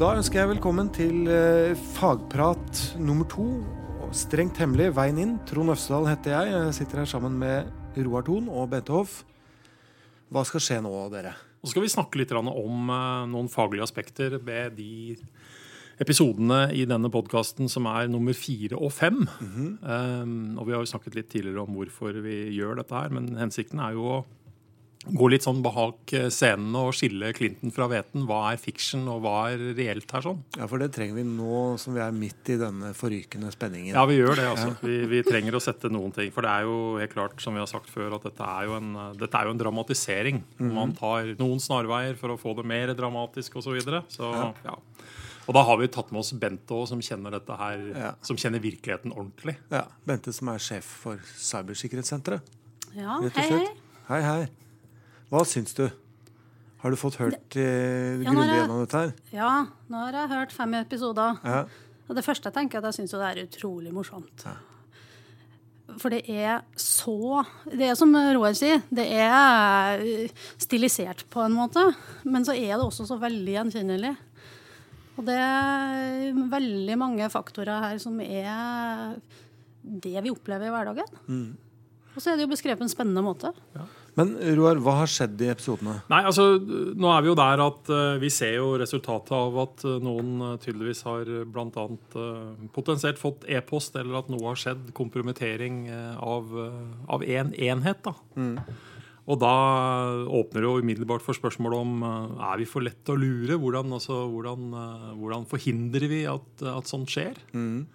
Da ønsker jeg velkommen til eh, fagprat nummer to. Strengt hemmelig, veien inn. Trond Øfsedal heter jeg. Jeg sitter her sammen med Roar Thon og Bente Hoff. Hva skal skje nå, dere? Så skal vi snakke litt om eh, noen faglige aspekter ved de episodene i denne podkasten som er nummer fire og fem. um, og vi har jo snakket litt tidligere om hvorfor vi gjør dette her, men hensikten er jo å gå litt sånn bak scenene og skille Clinton fra hveten. Hva er fiction, og hva er reelt her sånn? Ja, For det trenger vi nå som vi er midt i denne forrykende spenningen. Ja, vi gjør det. altså. Vi, vi trenger å sette noen ting. For det er jo helt klart, som vi har sagt før, at dette er jo en, dette er jo en dramatisering. Man tar noen snarveier for å få det mer dramatisk osv. Så, videre. så ja. Og da har vi tatt med oss Bente òg, som kjenner dette her, Ja. som kjenner virkeligheten ordentlig. Ja, Bente som er sjef for Cybersikkerhetssenteret. Ja, hei, hei. Hei, hei. Hva syns du? Har du fått hørt eh, Ja, grundig gjennom dette her? Ja, nå har jeg hørt fem episoder. Ja. Og det første jeg tenker, er at jeg syns det er utrolig morsomt. For det er så Det er som Roar sier, det er stilisert på en måte. Men så er det også så veldig gjenkjennelig. Og det er veldig mange faktorer her som er det vi opplever i hverdagen. Og så er det jo beskrevet på en spennende måte. Men Roar, hva har skjedd i episodene? Nei, altså, Nå er vi jo der at uh, vi ser jo resultatet av at eh, noen uh, tydeligvis har bl.a. Uh, potensielt fått e-post, eller at noe har skjedd. Kompromittering uh, av, uh, av en enhet. da. Og da åpner det jo umiddelbart for spørsmålet om uh, er vi for lett å lure. Hvordan, altså, hvordan, uh, hvordan forhindrer vi at, at sånt skjer? Um,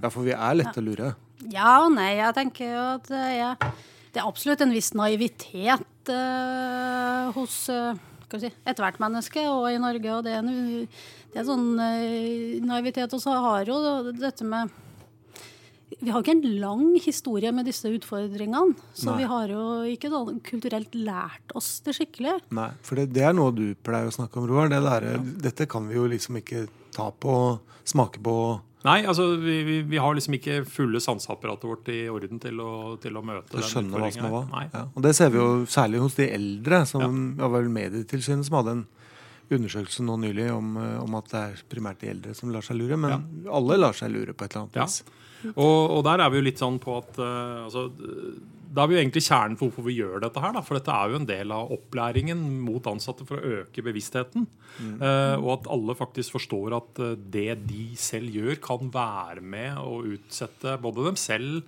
Ja, for vi er lette å lure. Ja og nei. Jeg tenker jo at jeg er, det er absolutt en viss naivitet uh, hos uh, si, ethvert menneske, og i Norge. Og det er en, det er sånn uh, naivitet. Og så har jo dette med Vi har ikke en lang historie med disse utfordringene. Så Nei. vi har jo ikke da, kulturelt lært oss det skikkelig. Nei, for det, det er noe du pleier å snakke om, Roar. Det der, Dette kan vi jo liksom ikke ta på, smake på. Nei, altså vi, vi, vi har liksom ikke fulle sanseapparatet vårt i orden til å, til å møte For å skjønne hva som var. Ja. Og det ser vi jo særlig hos de eldre. Som ja. var vel Medietilsynet som hadde en undersøkelse nå nylig om, eh, om at det er primært de eldre som lar seg lure. Men alle lar seg lure på et eller annet Ja. vis. Og, og der er vi jo litt sånn på at uh, altså, Da er vi jo egentlig kjernen for hvorfor vi gjør dette her. Da. For dette er jo en del av opplæringen mot ansatte for å øke bevisstheten. Eh, og at alle faktisk forstår at eh, det de selv gjør, kan være med å utsette både dem selv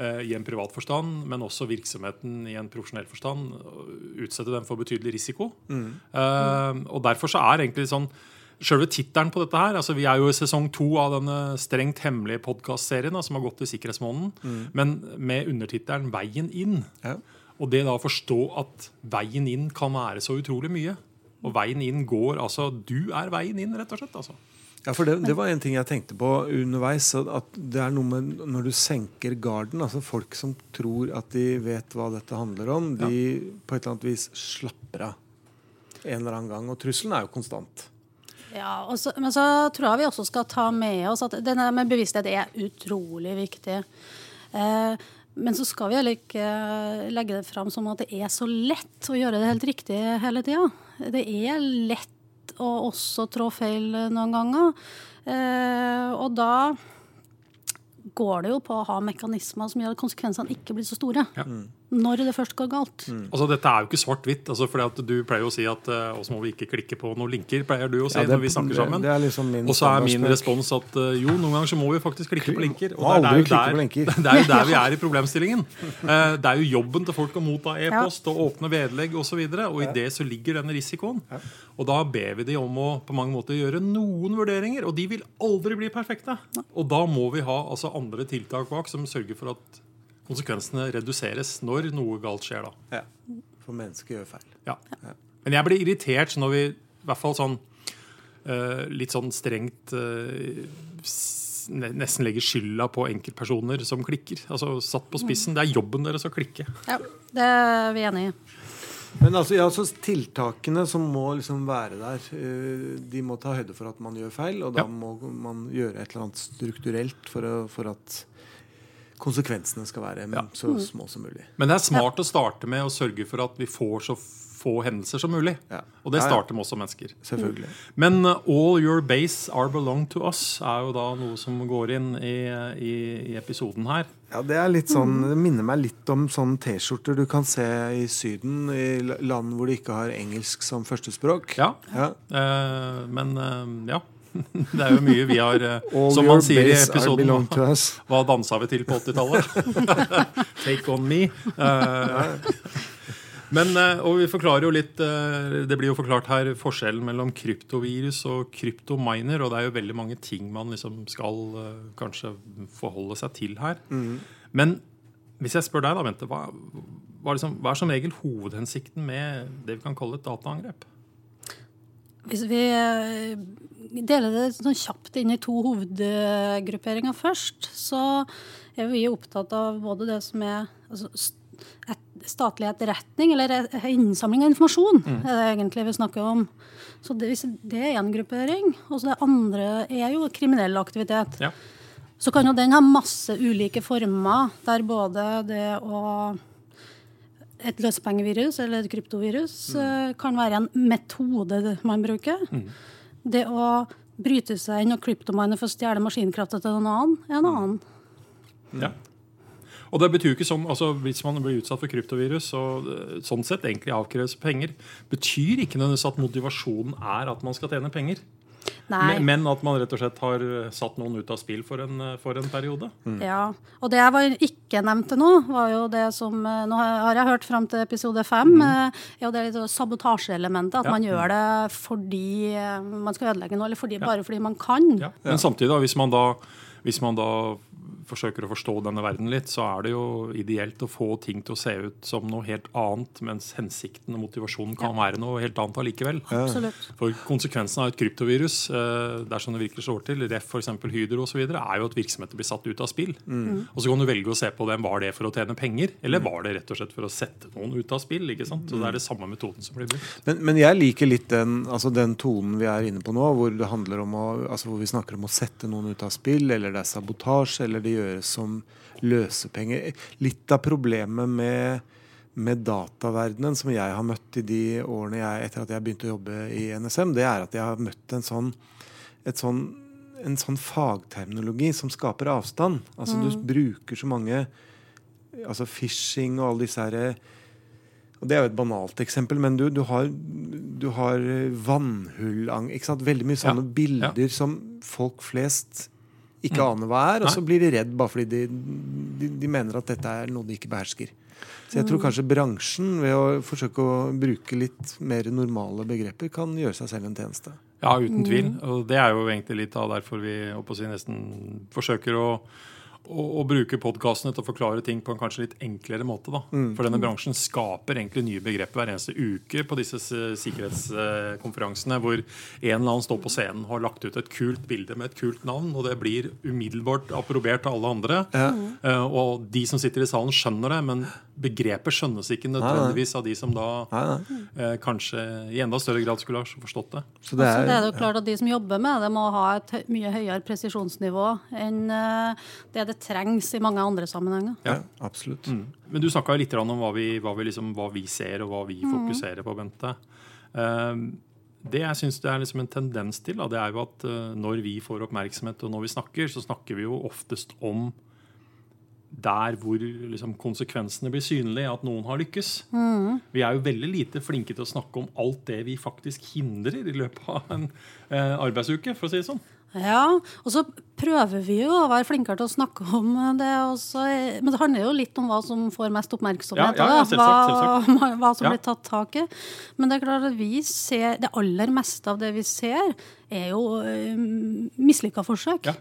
uh, i en privat forstand, men også virksomheten i en profesjonell forstand. Utsette dem for betydelig risiko. Eh, og derfor så er egentlig sånn Selve tittelen på dette her altså Vi er jo i sesong to av denne strengt hemmelige podkastserien som har gått i Sikkerhetsmåneden, men med undertittelen 'Veien inn'. Ja. Og det da å forstå at veien inn kan være så utrolig mye. Og veien inn går altså Du er veien inn, rett og slett. altså. Ja, for det, det var en ting jeg tenkte på underveis. At det er noe med når du senker garden, altså folk som tror at de vet hva dette handler om, de på et eller annet vis slapper av en eller annen gang. Og trusselen er jo konstant. Ja, og så, Men så tror jeg vi også skal ta med oss at denne med bevissthet er utrolig viktig. Eh, men så skal vi heller ikke eh, legge det fram som at det er så lett å gjøre det helt riktig hele tida. Det er lett å også trå feil noen ganger. Eh, og da går det jo på å ha mekanismer som gjør at konsekvensene ikke blir så store. Ja. Når det først går galt. Altså Dette er jo ikke svart-hvitt. Altså, fordi at Du pleier jo å si at uh, også må vi ikke klikke på noen linker. pleier du å si Ja, det- når vi snakker sammen. det er liksom min Og så er min respons at uh, jo, noen ganger så må vi faktisk klikke på linker. Og det er, det, er linker. der, det er jo der vi er i problemstillingen. Uh, det er jo jobben til folk å motta e-post og åpne vedlegg osv. Og, så videre, og i det så ligger denne risikoen. Og da ber vi de om å på mange måter gjøre noen vurderinger, og de vil aldri bli perfekte. Og da må vi ha altså, andre tiltak bak som sørger for at konsekvensene reduseres når noe galt skjer. da. Ja. For mennesker gjør feil. Ja. Men jeg blir irritert når vi i hvert fall sånn eh, litt sånn strengt eh, nesten legger skylda på enkeltpersoner som klikker. Altså Satt på spissen. Det er jobben deres å klikke. Ja, det er vi enig i. Men altså, ja, så tiltakene som må liksom være der, eh, de må ta høyde for at man gjør feil, og da Ja. må man gjøre et eller annet strukturelt for, å, for at konsekvensene skal være Ja. så små som mulig. Men det er smart å starte med å sørge for at vi får så få hendelser som mulig. Ja. Og det Ja, ja. starter med oss som mennesker. Selvfølgelig. Men uh, 'All your base are belong to us' er jo da noe som går inn i, i, i episoden her. Ja, det er litt sånn, det minner meg litt om sånne T-skjorter du kan se i Syden, i land hvor de ikke har engelsk som førstespråk. Ja, Ja. Uh, men uh, ja. Det er jo mye vi har eh, All Som man sier i episoden. Hva dansa vi til på 80-tallet? Take on me. Eh, men, eh, og vi forklarer jo litt Det blir jo forklart her forskjellen mellom kryptovirus og kryptominer. Og det er jo veldig mange ting man liksom skal kanskje forholde seg til her. Men hvis jeg spør deg, da, Bente, hva, hva, er liksom, hva er som regel hovedhensikten med det vi kan kalle et dataangrep? Hvis vi eh, deler det sånn kjapt inn i to hovedgrupperinger først, så er vi opptatt av både det som er altså, et, statlig etterretning, eller et- innsamling av informasjon, er det egentlig vi snakker om. Så det, det er én gruppering. Og så det andre er jo kriminell aktivitet. Ja. Så kan jo den ha masse ulike former, der både det å et løsepengevirus eller et kryptovirus mm. kan være en metode man bruker. Det å bryte seg inn og kryptomine for å stjele maskinkrafta til noen annen, er en annen. Ja. Og det betyr jo ikke som, altså Hvis man blir utsatt for kryptovirus og eh, sånn sett egentlig avkreves penger, betyr ikke nødvendigvis at motivasjonen er at man skal tjene penger. Nei. Men, men at man rett og slett har eh, satt noen ut av spill for en, eh, for en periode. Ja, og det jeg var ikke nevnte nå, var jo det som eh, Nå har jeg hørt fram til episode fem. Mm. er jo det litt sånn sabotasjeelementet. At Ja. man gjør det fordi man skal ødelegge noe, eller fordi, bare fordi man kan. Ja. Men samtidig, da, hvis man da, hvis man da forsøker å forstå denne verden litt, så er det jo ideelt å få ting til å se ut som noe helt annet, mens hensikten og motivasjonen kan være noe helt annet allikevel. Absolutt. For konsekvensen av et kryptovirus, eh, dersom det virkelig slår til, ref f.eks. Hydro osv., er jo at virksomheter blir satt ut av spill. Og så kan du velge å se på dem, var det for å tjene penger, eller var det rett og slett for å sette noen ut av spill? ikke sant? Så det er det samme metoden som blir brukt. Men, men jeg liker litt den, altså den tonen vi er inne på nå, hvor det handler om å, altså hvor vi snakker om å sette noen ut av spill, eller det er sabotasje, eller det gjøres som løsepenger. Litt av problemet med, med dataverdenen som jeg har møtt i de årene jeg, etter at jeg begynte å jobbe i NSM, det er at jeg har møtt en sånn, sånn, en sånn fagterminologi som skaper avstand. Altså Du bruker så mange altså phishing og alle disse herre og Det er jo et banalt eksempel, men du, du har, du har vannhullang? Veldig mye sånne Ja, bilder som folk flest ikke aner hva er, og Nei. så blir de redd bare fordi de, de, de mener at dette er noe de ikke behersker. Så jeg tror kanskje bransjen, ved å forsøke å bruke litt mer normale begreper, kan gjøre seg selv en tjeneste. Ja, uten tvil. Og det er jo egentlig litt av derfor vi si, nesten forsøker å, å, å bruke podkastene til å forklare ting på en kanskje litt enklere måte. da. For denne bransjen skaper egentlig nye begreper hver eneste uke på disse sikkerhetskonferansene, hvor en eller annen står på scenen og har lagt ut et kult bilde med et kult navn, og det blir umiddelbart approbert av alle andre. Eh, og de som sitter i salen, skjønner det, men begrepet skjønnes ikke nødvendigvis av de som da Nei, nei. eh, kanskje i enda større grad skulle ha forstått det. Så Det er, er, det er jo klart at De som jobber med det, må ha et mye høyere presisjonsnivå enn eh, det det trengs i mange andre sammenhenger. ja, absolutt. Men du snakka litt om hva vi, hva, vi liksom, hva vi ser og hva vi fokuserer på, Bente. Um, det jeg syns det er liksom en tendens til, da, det er jo at eh, når vi får oppmerksomhet og når vi snakker, så snakker vi jo oftest om der hvor liksom, konsekvensene blir synlige, at noen har lykkes. Vi er jo veldig lite flinke til å snakke om alt det vi faktisk hindrer i løpet av en eh, arbeidsuke, for å si det sånn. Ja, og så prøver vi jo å være flinkere til å snakke om det også. Men det handler jo litt om hva som får mest oppmerksomhet. Ja, ja, selvsagt, hva, hva som Ja. blir tatt tak i. Men det er klart at vi ser, det aller meste av det vi ser, er jo um, mislykka forsøk. Ja.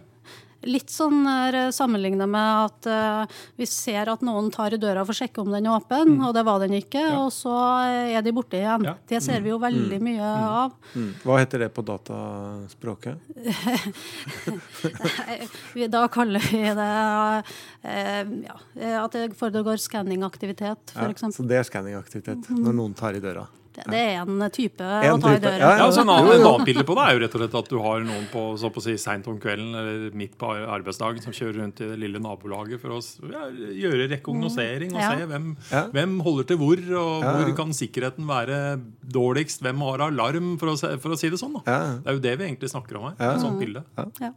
Litt sånn uh, sammenligna med at eh, vi ser at noen tar i døra for å sjekke om den er åpen, og det var den ikke, Mm. Ja. og så eh, er de borte igjen. Ja. Det ser vi jo veldig mye av. Mm. Hva heter det på dataspråket? Da kaller vi det eh, ja, at det foregår skanningaktivitet, Ja, f.eks. så det er skanningaktivitet. Når noen tar i døra. Det, det er en type En å ta i døra. ja, Ja, altså En annen, jo. en annen bilde på det er jo rett og slett at du har noen på så på å si, seint om kvelden eller midt på arbeidsdagen som kjører rundt i det lille nabolaget for å ja, gjøre rekognosering og Ja. se hvem, Ja. hvem holder til hvor, og hvor kan sikkerheten være dårligst, hvem har alarm, for å, for å si det sånn. da. Ja. Det er jo det vi egentlig snakker om her. Ja. Et sånt bilde. Ja.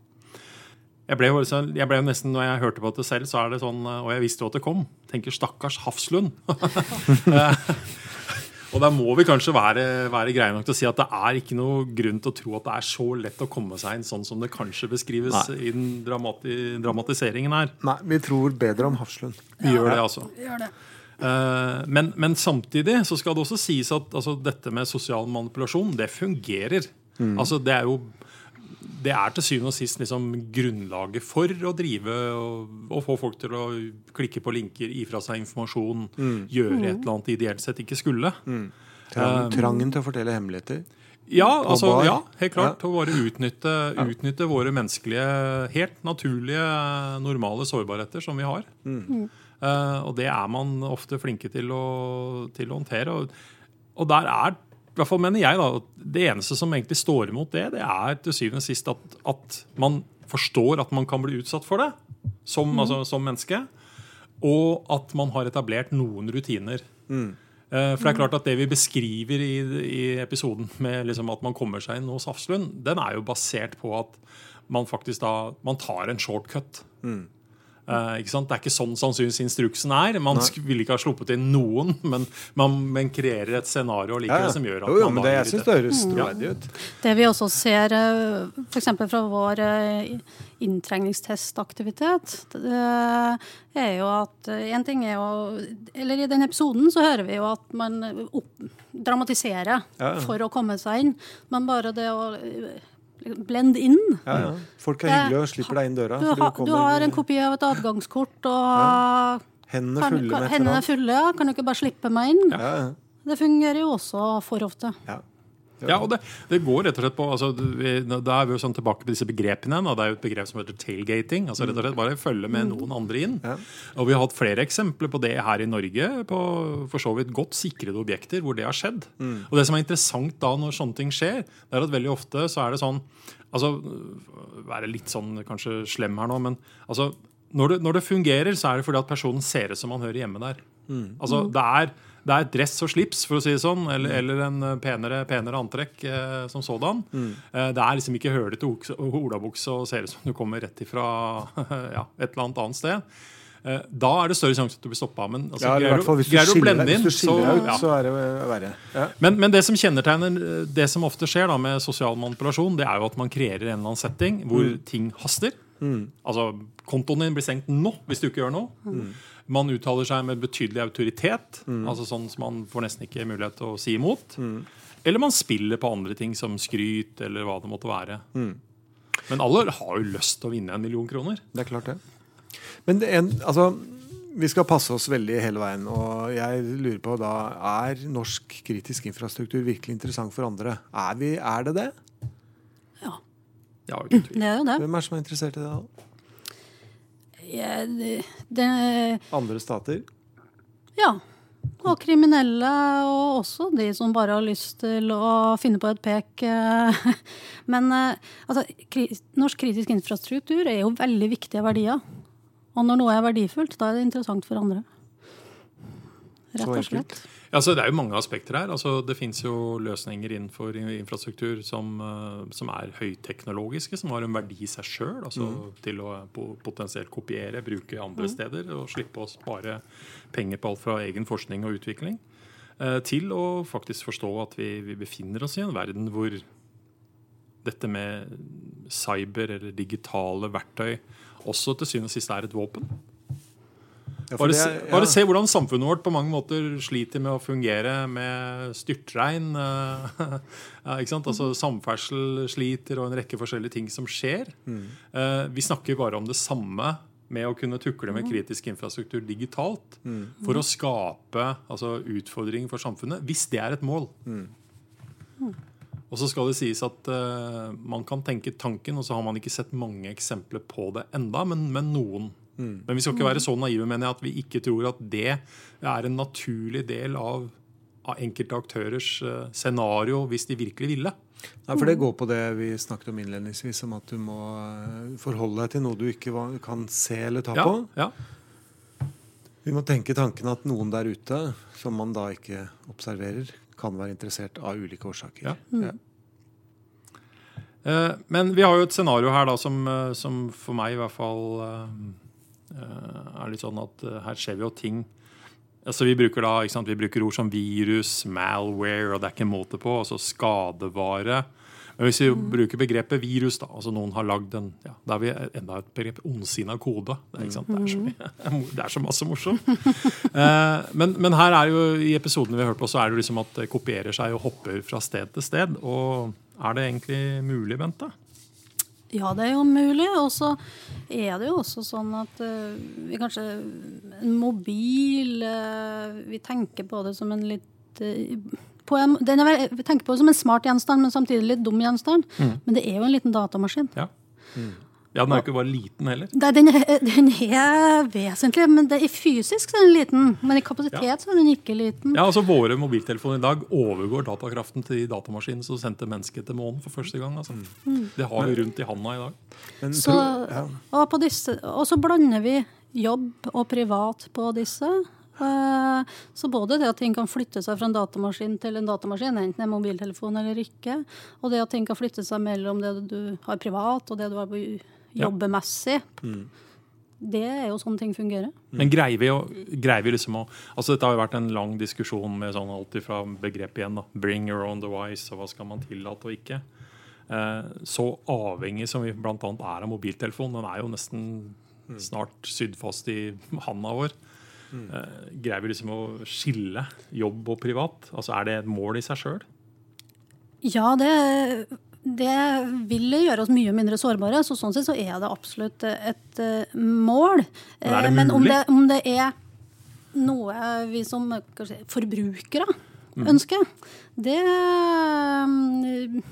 Jeg ble, jo også- jeg ble jo nesten, Når jeg hørte på det selv, så er det sånn Og jeg visste jo at det kom. Tenker stakkars Hafslund. Og der må vi kanskje være, være greie nok til å si at det er ikke noe grunn til å tro at det er så lett å komme seg inn sånn som det kanskje beskrives Nei. i den dramati dramatiseringen her. Nei, vi tror bedre om Hafslund. Vi gjør det, altså. Gjør det. Uh, men, men samtidig så skal det også sies at altså, dette med sosial manipulasjon, det fungerer. Altså, det er jo det er til syvende og sist liksom grunnlaget for å drive og, og få folk til å klikke på linker, gi fra seg informasjon, gjøre et eller annet de ideelt sett ikke skulle. Trang, trangen til å fortelle hemmeligheter. Ja, altså, ja helt klart. Å bare utnytte, utnytte våre menneskelige, helt naturlige, normale sårbarheter som vi har. Eh, og det er man ofte flinke til å, til å håndtere. Og, og der er hvert fall mener jeg da, at Det eneste som egentlig står imot det, det er til syvende og sist at, at man forstår at man kan bli utsatt for det som, altså, som menneske. Og at man har etablert noen rutiner. Mm. For det er klart at det vi beskriver i, i episoden med liksom at man kommer seg inn hos Hafslund, den er jo basert på at man faktisk da man tar en shortcut. Eh, ikke sant? Det er ikke sånn sannsynligvis instruksen er. Man ville ikke ha sluppet inn noen, men man men kreerer et scenario likevel som gjør at jo, jo, man men det, jeg syns det. høres troverdig ut. Det vi også ser f.eks. fra vår inntrengningstestaktivitet, inntreningstestaktivitet, er jo at en ting er jo Eller i den episoden så hører vi jo at man opp, dramatiserer Ja, ja. for å komme seg inn. Men bare det å eh, in. inn Ja, ja. Folk er hyggelige og slipper deg inn døra. du, kommer- du har en kopi av et adgangskort, og Hendene fulle kan, med hendene fulle. ja. Kan du ikke bare slippe meg inn? Det fungerer jo også for ofte. ja. Ja, og det, det går rett og slett på altså, vi, Da er vi jo sånn tilbake på disse begrepene og Det er jo et begrep som heter tailgating. altså rett og slett Bare følge med noen andre inn. Ja. Og Vi har hatt flere eksempler på det her i Norge, på for så vidt godt sikrede objekter hvor det har skjedd. Og Det som er interessant da når sånne ting skjer, det er at veldig ofte så er det sånn altså Være litt sånn kanskje slem her nå, men altså når det, når det fungerer, så er det fordi at personen ser ut som han hører hjemme der. Altså, det er, det er dress og slips, for å si det sånn, eller, eller en eh, penere, penere antrekk eh, som sådan. Eh, det er liksom ikke hølete olabukse og ser ut som du kommer rett ifra ja, et eller annet annet sted. Eh, da er det større sjanse at du blir stoppa. Men altså, Ja, greier fall du- hvis du greier du å blende inn, hvis du skiller deg ut, så er det verre. Ja. Men, men det som kjennetegner eh, det som ofte skjer da med sosial manipulasjon, det er jo at man kreerer en eller annen setting hvor Mm. ting haster. Altså, Kontoen din blir stengt nå hvis du ikke gjør noe. Mm. Man uttaler seg med betydelig autoritet, altså sånn som man får nesten ikke mulighet til å si imot. Mm. Eller man spiller på andre ting som skryt eller hva det måtte være. Mm. Men alle har jo lyst til å vinne en million kroner. Det er klart, det. Men det en, altså, vi skal passe oss veldig hele veien. Og jeg lurer på da Er norsk kritisk infrastruktur virkelig interessant for andre? Er, vi, er det det? Ja, Ja, uten tvil. Det er jo det. Hvem er som er interessert i det? da? Ja, det, det Andre stater? Ja. Og kriminelle, og også de som bare har lyst til å finne på et pek. eh. Men eh, altså, norsk kritisk infrastruktur er jo veldig viktige verdier. Og når noe er verdifullt, da er det interessant for andre. Rett og slett. Ja, så Det er jo mange aspekter her. Altså, det fins jo løsninger innenfor infrastruktur som, eh, som er høyteknologiske, som har en verdi i seg sjøl. Altså, Til å potensielt kopiere, bruke andre steder og slippe å spare penger på alt fra egen forskning og utvikling. eh, Til å faktisk forstå at vi, vi befinner oss i en verden hvor dette med cyber eller digitale verktøy også til syvende og sist er et våpen. Ja, Bare, det ja. bare se hvordan samfunnet vårt på mange måter sliter med å fungere med styrtregn. ja, ikke sant? Altså Samferdsel sliter, og en rekke forskjellige ting som skjer. Mm. Eh, vi snakker bare om det samme med å kunne tukle med kritisk infrastruktur digitalt Mm. for å skape altså, utfordringer for samfunnet, hvis det er et mål. Mm. Og så skal det sies at uh, man kan tenke tanken, og så har man ikke sett mange eksempler på det enda, men, men noen. Mm. Men vi skal ikke være så naive mener jeg, at vi ikke tror at det er en naturlig del av, av enkelte aktørers eh, scenario hvis de virkelig ville. Nei, for Det går på det vi snakket om innledningsvis, om at du må eh, forholde deg til noe du ikke kan se eller ta Ja, på. ja. Vi må tenke tanken at noen der ute, som man da ikke observerer, kan være interessert av ulike årsaker. Ja. Ja. Eh, Men vi har jo et scenario her da som, som for meg i hvert fall er litt sånn at eh, her skjer vi jo ting Altså Vi bruker da, vi bruker ord som virus, malware, og det er ikke en måte på. Altså skadevare. Men hvis vi bruker begrepet virus, da, altså noen har lagd en ja, Da er vi enda et begrep ondsinna kode. Det er? Det, er så, mye- det er så masse morsomt. Eh, men, men her er jo i episodene vi har hørt på, så er det jo liksom at det kopierer seg og hopper fra sted til sted. Og er det egentlig mulig, Bente? Ja, det er jo mulig. Og så er det jo også sånn at uh, vi kanskje En mobil uh, Vi tenker på det som en litt uh, på en, den er, vi tenker på det som en smart gjenstand, men samtidig litt dum gjenstand. Men det er jo en liten datamaskin. Ja. Ja, den er jo ikke bare liten heller. Nei, den, er, den er vesentlig, men det er fysisk så er den liten. Men i kapasitet så er den ikke liten. Ja, altså Våre mobiltelefoner i dag overgår datakraften til de datamaskinene som sendte mennesket til månen for første gang. altså. Det har vi rundt i handa i dag. Men Så, ja. og, på disse, og så blander vi jobb og privat på disse. Eh, Så både det at ting kan flytte seg fra en datamaskin til en datamaskin, enten er mobiltelefon eller ikke, og det at ting kan flytte seg mellom det du har privat og det du har på jobbemessig, det er jo sånn ting fungerer. Men greier vi, å, greier vi liksom å altså Dette har jo vært en lang diskusjon med sånn alt fra begrepet igjen. da, Bring your own device, og hva skal man tillate og ikke. Eh, så avhengig som vi bl.a. er av mobiltelefon, den er jo nesten snart sydd fast i handa vår. Eh, greier vi liksom å skille jobb og privat? Altså Er det et mål i seg sjøl? Ja, det, det vil gjøre oss mye mindre sårbare. Så sånn sett så er det absolutt et eh, mål. Men det Eh, Men om det, om det er noe vi som kanskje, forbrukere. Ønsker, det mm,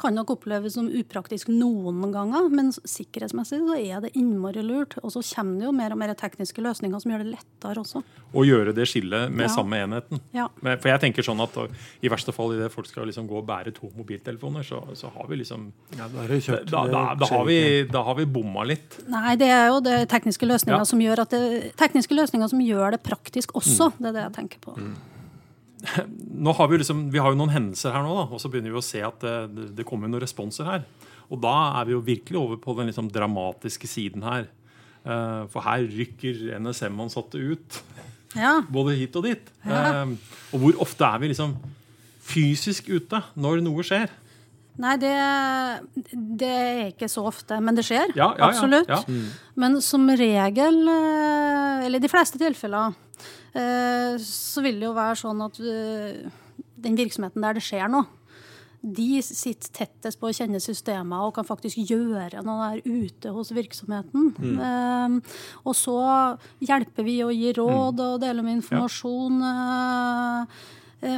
kan nok oppleves som upraktisk noen ganger. Men sikkerhetsmessig så er det innmari lurt. Og så kommer det jo mer og mer tekniske løsninger som gjør det lettere også. Å gjøre det skillet med Ja. samme enheten. Ja. For jeg tenker sånn at I verste fall idet folk skal liksom gå og bære to mobiltelefoner, så, så har vi liksom ja, da da, da, da, har vi, da har vi bomma litt. Nei, det er jo det tekniske løsninger, Ja. som, gjør at det, tekniske løsninger som gjør det praktisk også. Mm. Det er det jeg tenker på. Nå har Vi liksom, vi har jo noen hendelser her nå, da, og så begynner vi å se at det, det, det kommer noen responser her. Og da er vi jo virkelig over på den liksom dramatiske siden her. Eh, for her rykker NSM-ansatte ut, Ja. både hit og dit. Ja. Eh, og hvor ofte er vi liksom fysisk ute når noe skjer? Nei, det, det er ikke så ofte, men det skjer. Ja, ja, ja, absolutt. ja. Men som regel, eh, eller i de fleste tilfeller, eh, så vil det jo være sånn at eh, den virksomheten der det skjer noe, de sitter tettest på å kjenne systemer og kan faktisk gjøre noe der ute hos virksomheten. Eh, og så hjelper vi å gi råd og dele med informasjon. eh,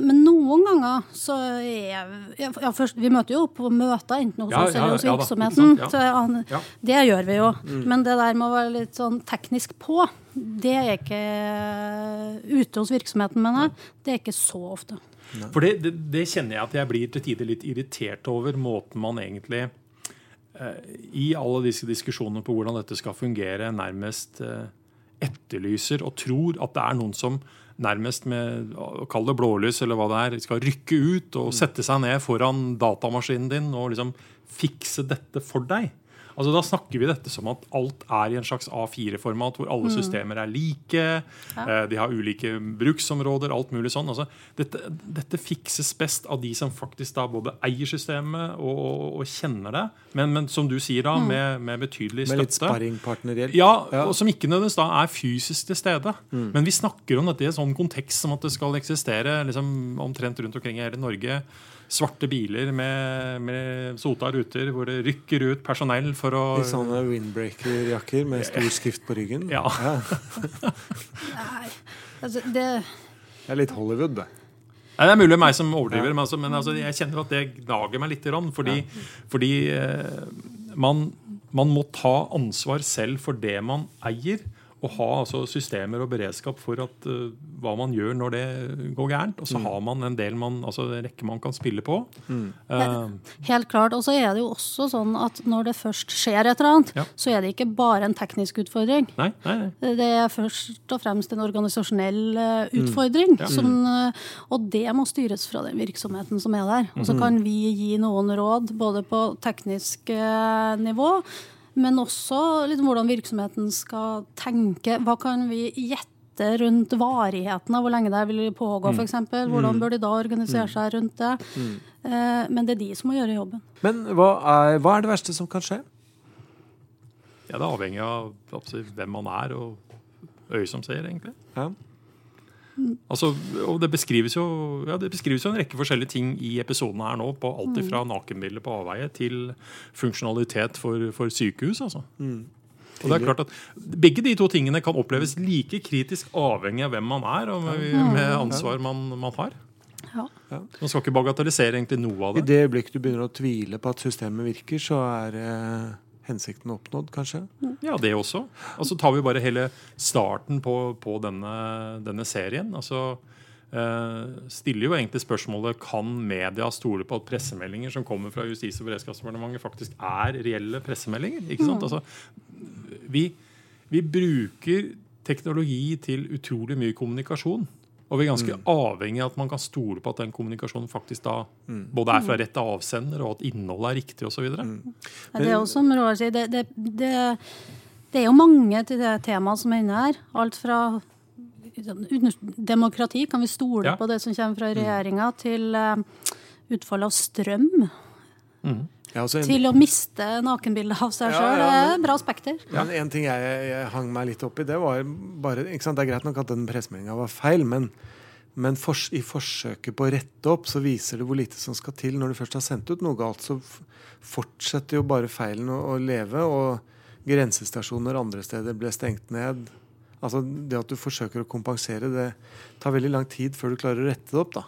Men noen ganger så er ja, først, Vi møter jo opp på møter, enten hos Ja, oss eller hos virksomheten. Så. Det gjør vi jo. Men det der med å være litt sånn teknisk på, det er ikke ute hos virksomheten, mener jeg. Det er ikke så ofte. For det, det, det kjenner jeg at jeg blir til tider litt irritert over måten man egentlig eh, i alle disse diskusjonene på hvordan dette skal fungere, nærmest eh, etterlyser og tror at det er noen som nærmest med å kalle det blålys eller hva det er, skal rykke ut og sette seg ned foran datamaskinen din og liksom fikse dette for deg. Altså Da snakker vi dette som at alt er i en slags A4-format, hvor alle systemer er like. Ja. De har ulike bruksområder, alt mulig sånn. Altså, dette, dette fikses best av de som faktisk da både eier systemet og, og, og kjenner det, men, men som du sier, da, med, med betydelig Med litt støtte. sparringpartnerhjelp. Ja, Ja. og som ikke nødvendigvis da er fysisk til stede. Men vi snakker om dette i en sånn kontekst som at det skal eksistere liksom, omtrent rundt omkring i hele Norge. Svarte biler med, med sota ruter hvor det rykker ut personell for å I sånne windbreaker-jakker med stor skrift på ryggen. Ja. Nei, altså, det, Det er litt Hollywood, det. Nei, Det er mulig meg som overdriver, men, altså, men altså, jeg kjenner at det gnager meg litt. Fordi, ja. fordi eh, man, man må ta ansvar selv for det man eier, å ha altså, systemer og beredskap for at, uh, hva man gjør når det går gærent. Og så har man en del man, altså rekke man kan spille på. Uh, Helt klart. Og så er det jo også sånn at når det først skjer et eller annet, Ja. så er det ikke bare en teknisk utfordring. nei, nei, nei. Det er først og fremst en organisasjonell uh, utfordring. Som, eh, og det må styres fra den virksomheten som er der. Og så kan vi gi noen råd både på teknisk nivå, men også litt hvordan virksomheten skal tenke. Hva kan vi gjette rundt varigheten av hvor lenge det vil pågå, f.eks. Hvordan bør de da organisere seg rundt det? Eh, Men det er de som må gjøre jobben. Men hva er, hva er det verste som kan skje? Ja, det er avhengig av hvem man er, og øyet som ser, egentlig. Ja. Altså, og det beskrives, jo, ja, det beskrives jo en rekke forskjellige ting i episodene her nå. på Alt fra nakenbilder på avveie til funksjonalitet for, for sykehus. altså. Og det er klart at Begge de to tingene kan oppleves like kritisk avhengig av hvem man er og med, med ansvar man, man har. Ja. Man skal ikke bagatellisere egentlig noe av det. I det. det øyeblikket du begynner å tvile på at systemet virker, så er eh, hensikten oppnådd, kanskje? Ja, det også. Og så tar vi bare hele starten på, på denne, denne serien. Altså eh, stiller jo egentlig spørsmålet kan media stole på at pressemeldinger som kommer fra Justis- og beredskapsdepartementet, faktisk er reelle pressemeldinger. ikke sant? Altså, vi, vi bruker teknologi til utrolig mye kommunikasjon. Og vi er ganske avhengig av at man kan stole på at den kommunikasjonen faktisk da både er fra rett avsender, og at innholdet er riktig osv. Nei, Det er også som Roar sier, det, det, det, det er jo mange til det temaet som er inne her. Alt fra sånn, demokrati, kan vi stole Ja. på det som kommer fra regjeringa, til eh, utfall av strøm. Ja, altså en, Til å miste nakenbildet av seg Ja, sjøl. ja, det men- bra spekter. Men en ting jeg, jeg hang meg litt opp i, det var bare? Det er greit nok at den pressemeldinga var feil, men, men for, i forsøket på å rette opp, så viser det hvor lite som skal til. Når du først har sendt ut noe galt, så fortsetter jo bare feilen å, å leve. Og grensestasjoner andre steder ble stengt ned. Altså Det at du forsøker å kompensere, det tar veldig lang tid før du klarer å rette det opp. da.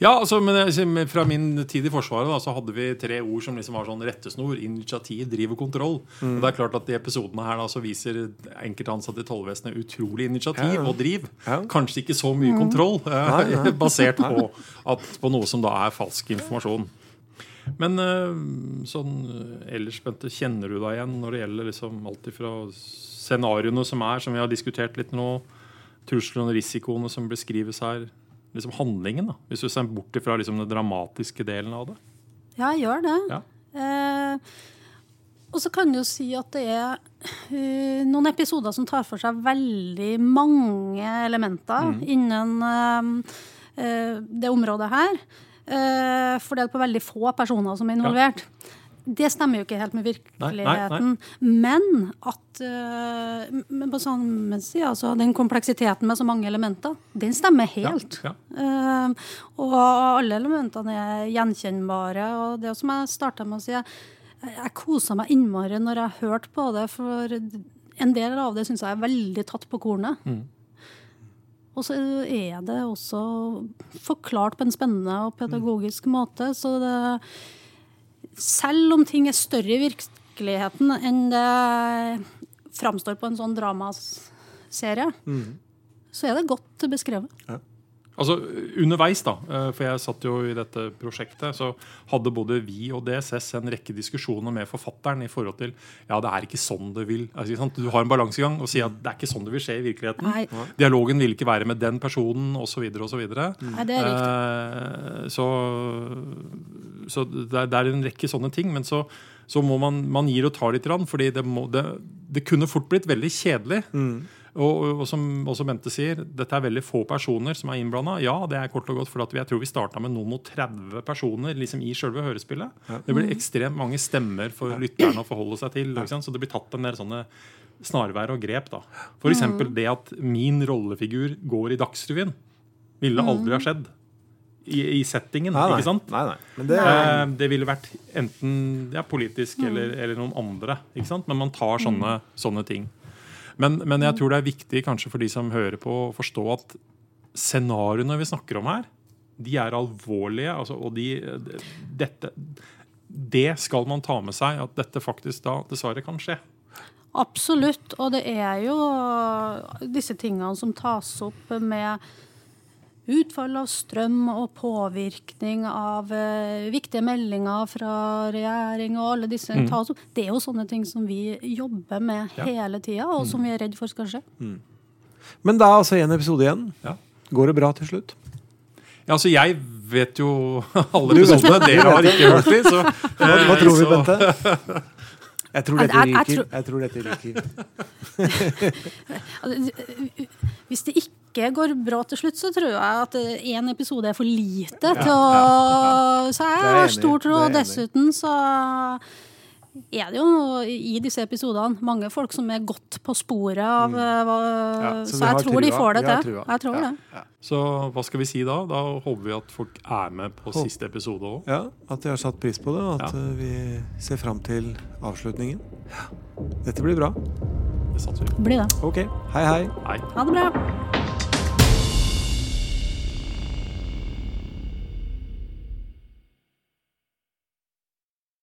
Ja, altså, men Fra min tid i Forsvaret da, så hadde vi tre ord som liksom var sånn rettesnor. Initiativ, driv og kontroll. Og det er klart at I episodene her da, så viser enkelte ansatte i tollvesenet utrolig initiativ Ja, ja. og driv. Ja. Kanskje ikke så mye kontroll, eh, Nei, nei. basert på, at, på noe som da er falsk informasjon. Men eh, sånn ellers, Bente, kjenner du deg igjen når det gjelder liksom alt ifra scenarioene som er, som vi har diskutert litt nå, truslene og risikoene som beskrives her, liksom handlingen, da, hvis du ser bort fra liksom den dramatiske delen av det? Ja, jeg gjør det. Ja. Eh, og så kan du jo si at det er uh, noen episoder som tar for seg veldig mange elementer innen uh, uh, det området her. fordelt på veldig få personer som er involvert. Det stemmer jo ikke helt med Nei, nei, virkeligheten. Men at uh, men på samme side, altså, den kompleksiteten med så mange elementer, den stemmer helt. Ja, Eh, og alle elementene er gjenkjennbare. Og det som jeg starta med å si, jeg, jeg kosa meg innmari når jeg hørte på det, for en del av det syns jeg er veldig tatt på kornet. Og så er det også forklart på en spennende og pedagogisk måte. Så det, selv om ting er større i virkeligheten enn det framstår på en sånn dramaserie, så er det godt beskrevet. Altså Underveis, da, eh, for jeg satt jo i dette prosjektet, så hadde både vi og DSS en rekke diskusjoner med forfatteren i forhold til ja, det er ikke sånn det vil altså, sant? Du har en balansegang og sier at det er ikke sånn det vil skje i virkeligheten. Nei. Dialogen vil ikke være med den personen, osv. osv. Nei, det er riktig. Eh, så så det, er, en rekke sånne ting. Men så, så må man, man gir og tar litt, fordi det, må, det, det kunne fort blitt veldig kjedelig. Og, og, og som også Bente sier, dette er veldig få personer som er innblanda. Ja, det er kort og godt, for at vi- jeg tror vi starta med noen og 30 personer liksom, i selve hørespillet. Det blir ekstremt mange stemmer for lytterne å forholde seg til. Liksom. Så det blir tatt en del sånne snarveier og grep. da. F.eks. det at min rollefigur går i Dagsrevyen. Ville aldri ha skjedd. I, i settingen, Nei, nei. ikke sant? Nei, nei. Men det, Eh, det ville vært enten ja, politisk eller, eller noen andre. Ikke sant? Men man tar sånne, sånne ting. Men, men jeg tror det er viktig kanskje for de som hører på, å forstå at scenarioene vi snakker om her, de er alvorlige. Altså, og de, dette, det skal man ta med seg, at dette faktisk da dessverre kan skje. Absolutt. Og det er jo disse tingene som tas opp med utfall av strøm og påvirkning av eh, viktige meldinger fra regjering og alle disse Mm. tas opp. Det er jo sånne ting som vi jobber med Ja. hele tida, og som vi er redd for skal skje. Men da er altså en episode igjen. Ja. Går det bra til slutt? Ja, altså Jeg vet jo alle episodene. det. Dere har ikke hørt dem. Så, Hva, hva tror vi, Bente? Jeg tror dette ryker. Jeg tror dette ryker. Hvis det ikke går bra til slutt, så tror jeg at én episode er for lite. til å, så jeg jeg har stor tro. Og dessuten så er det jo i disse episodene mange folk som er godt på sporet av eh, hva, Mm. Ja, så Så, jeg tror de får det til. Jeg tror Ja. det. så hva skal vi si da? Da håper vi at folk er med på Håp- siste episode òg. Ja, At de har satt pris på det, og at Ja. eh, vi ser fram til avslutningen. Dette blir bra. Det satser vi på. Blir det. Ok. Hei, hei. Hei. Ha det bra.